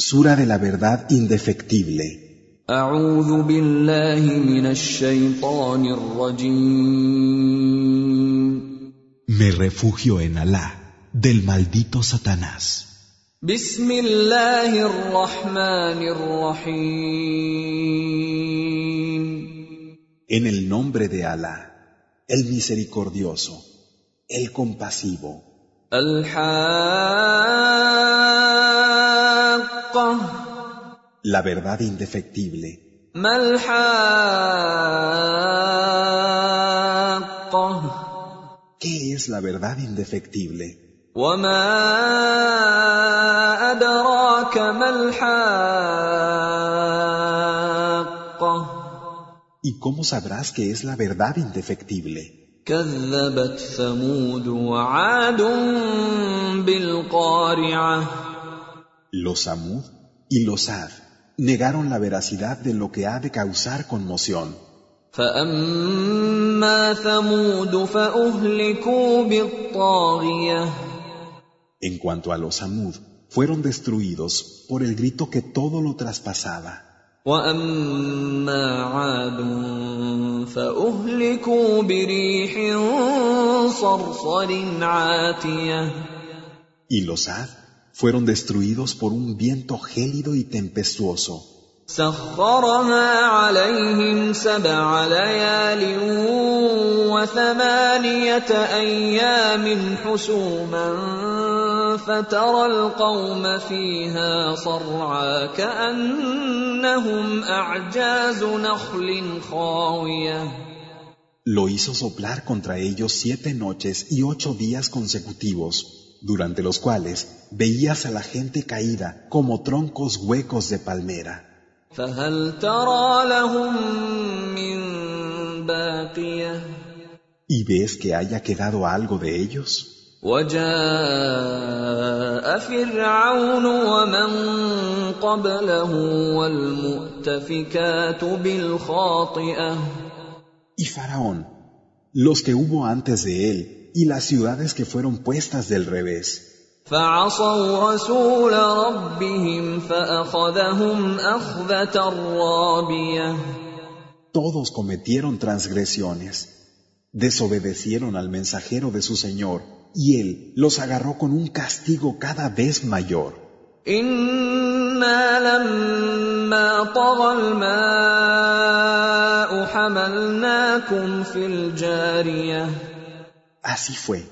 Sura de la verdad indefectible. Me refugio en Alá, del maldito Satanás. En el nombre de Alá, el misericordioso, el compasivo. Al La verdad indefectible. ما الحاقة ¿Qué es la verdad indefectible? وما أدراك ما الحاقة ¿Y cómo sabrás que es la verdad indefectible? كذبت ثمود وعاد بالقارعة los Samud y los Ad negaron la veracidad de lo que ha de causar conmoción. En cuanto a los Samud, fueron destruidos por el grito que todo lo traspasaba. Y los Ad fueron destruidos por un viento gélido y tempestuoso, سخرها عليهم سبع ليال وثمانية أيام حسوما فترى القوم فيها صرعى كأنهم أعجاز نخل خاوية lo hizo soplar contra ellos siete noches y ocho días consecutivos, durante los cuales veías a la gente caída como troncos huecos de palmera. فهل ترى لهم من باقية ¿Y ves que haya quedado algo de ellos? وجاء فرعون ومن قبله والمؤتفكات بالخاطئة Y Faraón, los que hubo antes de él, y las ciudades que fueron puestas del revés, فعصوا رسول ربهم فأخذهم أخذة رابية todos cometieron transgresiones, desobedecieron al mensajero de su Señor, y él los agarró con un castigo cada vez mayor. إنا لما طغى الماء حملناكم في الجارية Así fue,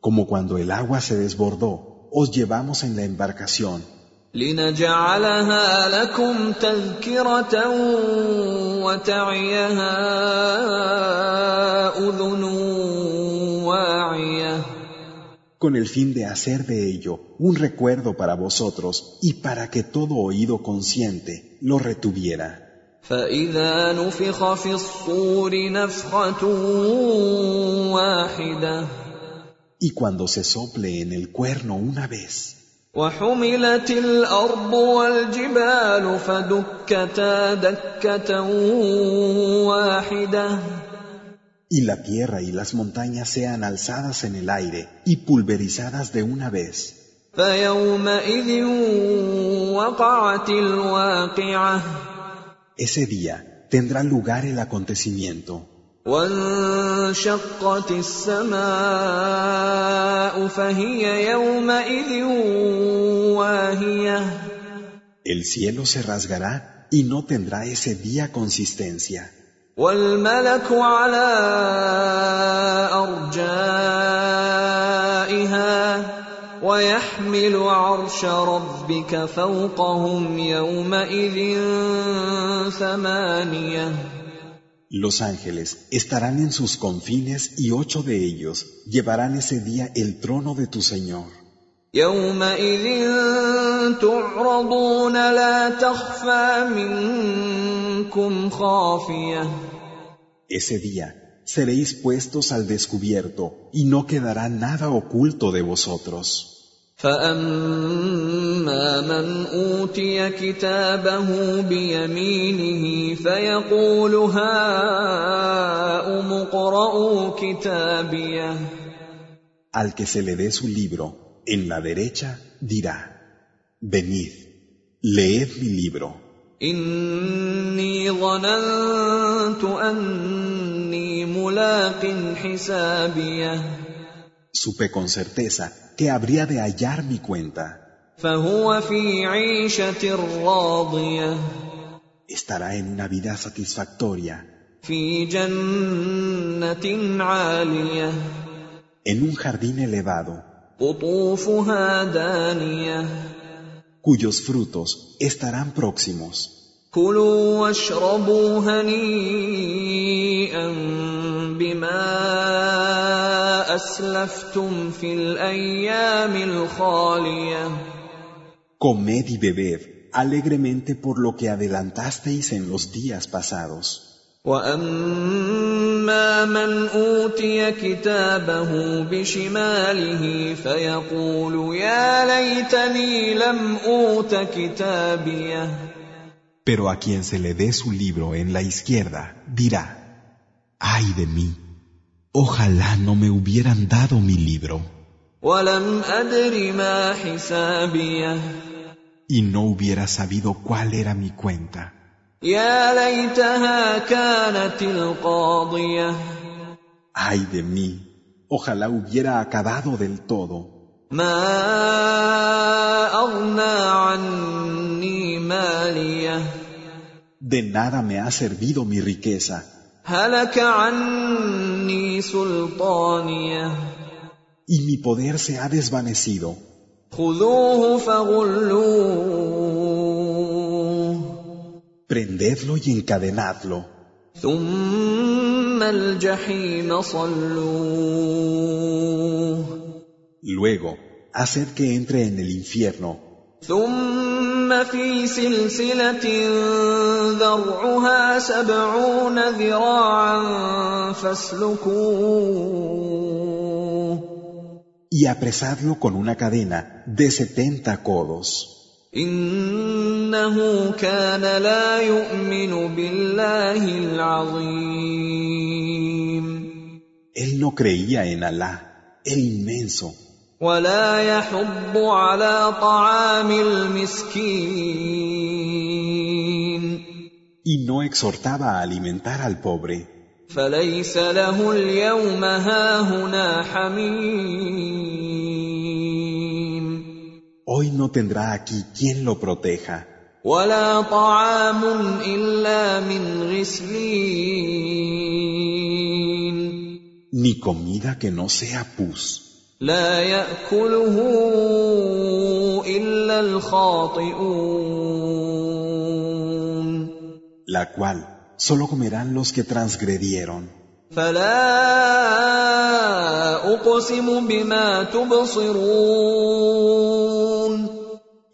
como cuando el agua se desbordó, os llevamos en la embarcación, لنجعلها لكم تذكرة وتعيها أذن واعية con el fin de hacer de ello un recuerdo para vosotros y para que todo oído consciente lo retuviera. فإذا نفخ في الصور نفخة واحدة Y cuando se sople en el cuerno una vez, وحملت الأرض والجبال فدكتا دكة واحدة y la tierra y las montañas sean alzadas en el aire y pulverizadas de una vez, فيومئذ وقعت الواقعة ese día tendrá lugar el acontecimiento. وانشقت السماء فهي يومئذ واهية El cielo se rasgará y no tendrá ese día consistencia. والملك على أرجائها ويحمل عرش ربك فوقهم يومئذ ثمانية Los ángeles estarán en sus confines y ocho de ellos llevarán ese día el trono de tu Señor. يومئذ تعرضون لا تخفى منكم خافية Ese día seréis puestos al descubierto y no quedará nada oculto de vosotros. فأما من أوتي كتابه بيمينه فيقول هاؤم اقرءوا كتابيه Al que se le dé su libro en la derecha dirá, venid, Leed mi libro. إني ظننت أني ملاق حسابيه Supe con certeza que habría de hallar mi cuenta. فهو في عيشة راضية Estará en una vida satisfactoria, في جنة عالية en un jardín elevado, قطوفها دانية cuyos frutos estarán próximos. كلوا واشربوا هنيئا بما أسلفتم في الأيام الخالية Comed y bebed alegremente por lo que adelantasteis en los días pasados. واما من اوتي كتابه بشماله فيقول يا ليتني لم اوت كتابيه Pero a quien se le dé su libro en la izquierda, dirá, ay de mí, Ojalá no me hubieran dado mi libro. Y no hubiera sabido cuál era mi cuenta. Ay de mí, ojalá hubiera acabado del todo. De nada me ha servido mi riqueza. هلك عني سلطانيه y mi poder se ha desvanecido. خذوه فغلوه Prendedlo y encadenadlo, ثم الجحيم صلوه luego haced que entre en el infierno, ثم في سلسلة ذرعها سبعون ذراعا فاسلكوه y apresadlo con una cadena de setenta codos. إنه كان لا يؤمن بالله العظيم Él no creía en Alá, el inmenso, ولا يحض على طعام المسكين y no exhortaba a alimentar al pobre. فليس له اليوم هاهنا حميم Hoy no tendrá aquí quien lo proteja, ولا طعام الا من غسلين ni comida que no sea pus, لا ياكله الا الخاطئون la cual solo comerán los que transgredieron. فلا اقسم بما تبصرون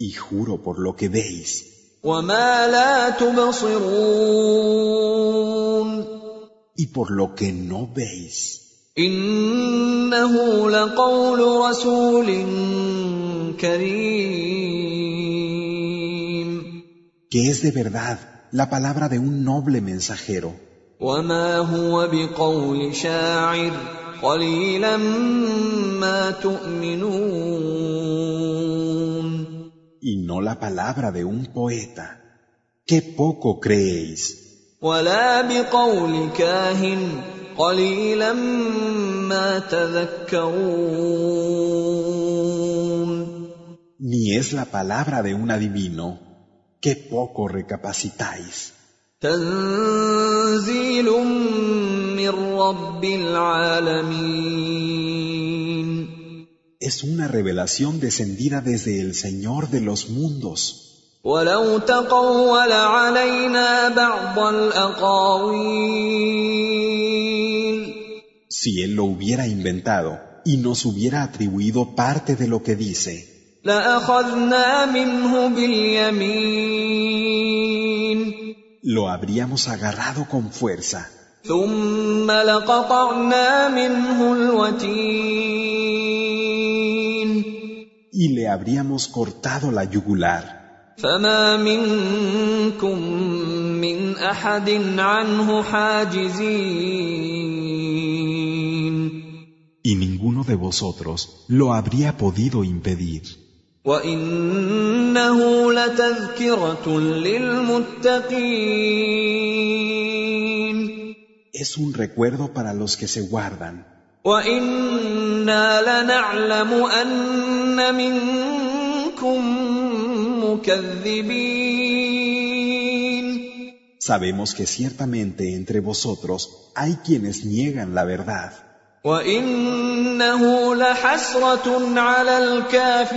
Y juro por lo que veis, وما لا تبصرون y por lo que no veis, انه لقول رسول كريم que es de verdad la palabra de un noble mensajero, وما هو بقول شاعر قليلا ما تؤمنون y no la palabra de un poeta. Qué poco creéis, ولا بقول كاهن قليلا ما تذكرون ni es la palabra de un adivino. Qué poco recapacitáis. تنزيل من رب العالمين Es una revelación descendida desde el Señor de los mundos. ولو تقول علينا بعض الاقاويل Si Él lo hubiera inventado y nos hubiera atribuido parte de lo que dice, لاخذنا منه باليمين lo habríamos agarrado con fuerza ثم لقطعنا منه الوتين y le habríamos cortado la yugular. فما منكم من احد عنه حاجزين y ninguno de vosotros lo habría podido impedir. Es un recuerdo para los que se guardan. Sabemos que ciertamente entre vosotros hay quienes niegan la verdad. وانه لحسره على الكافرين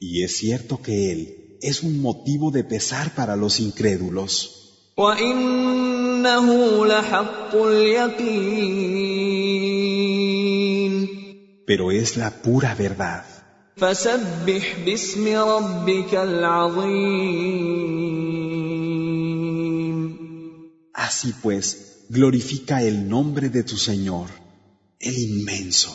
Y es cierto que Él es un motivo de pesar para los incrédulos. وانه لحق اليقين Pero es la pura verdad. فسبح باسم ربك العظيم Así pues, glorifica el nombre de tu Señor, el inmenso.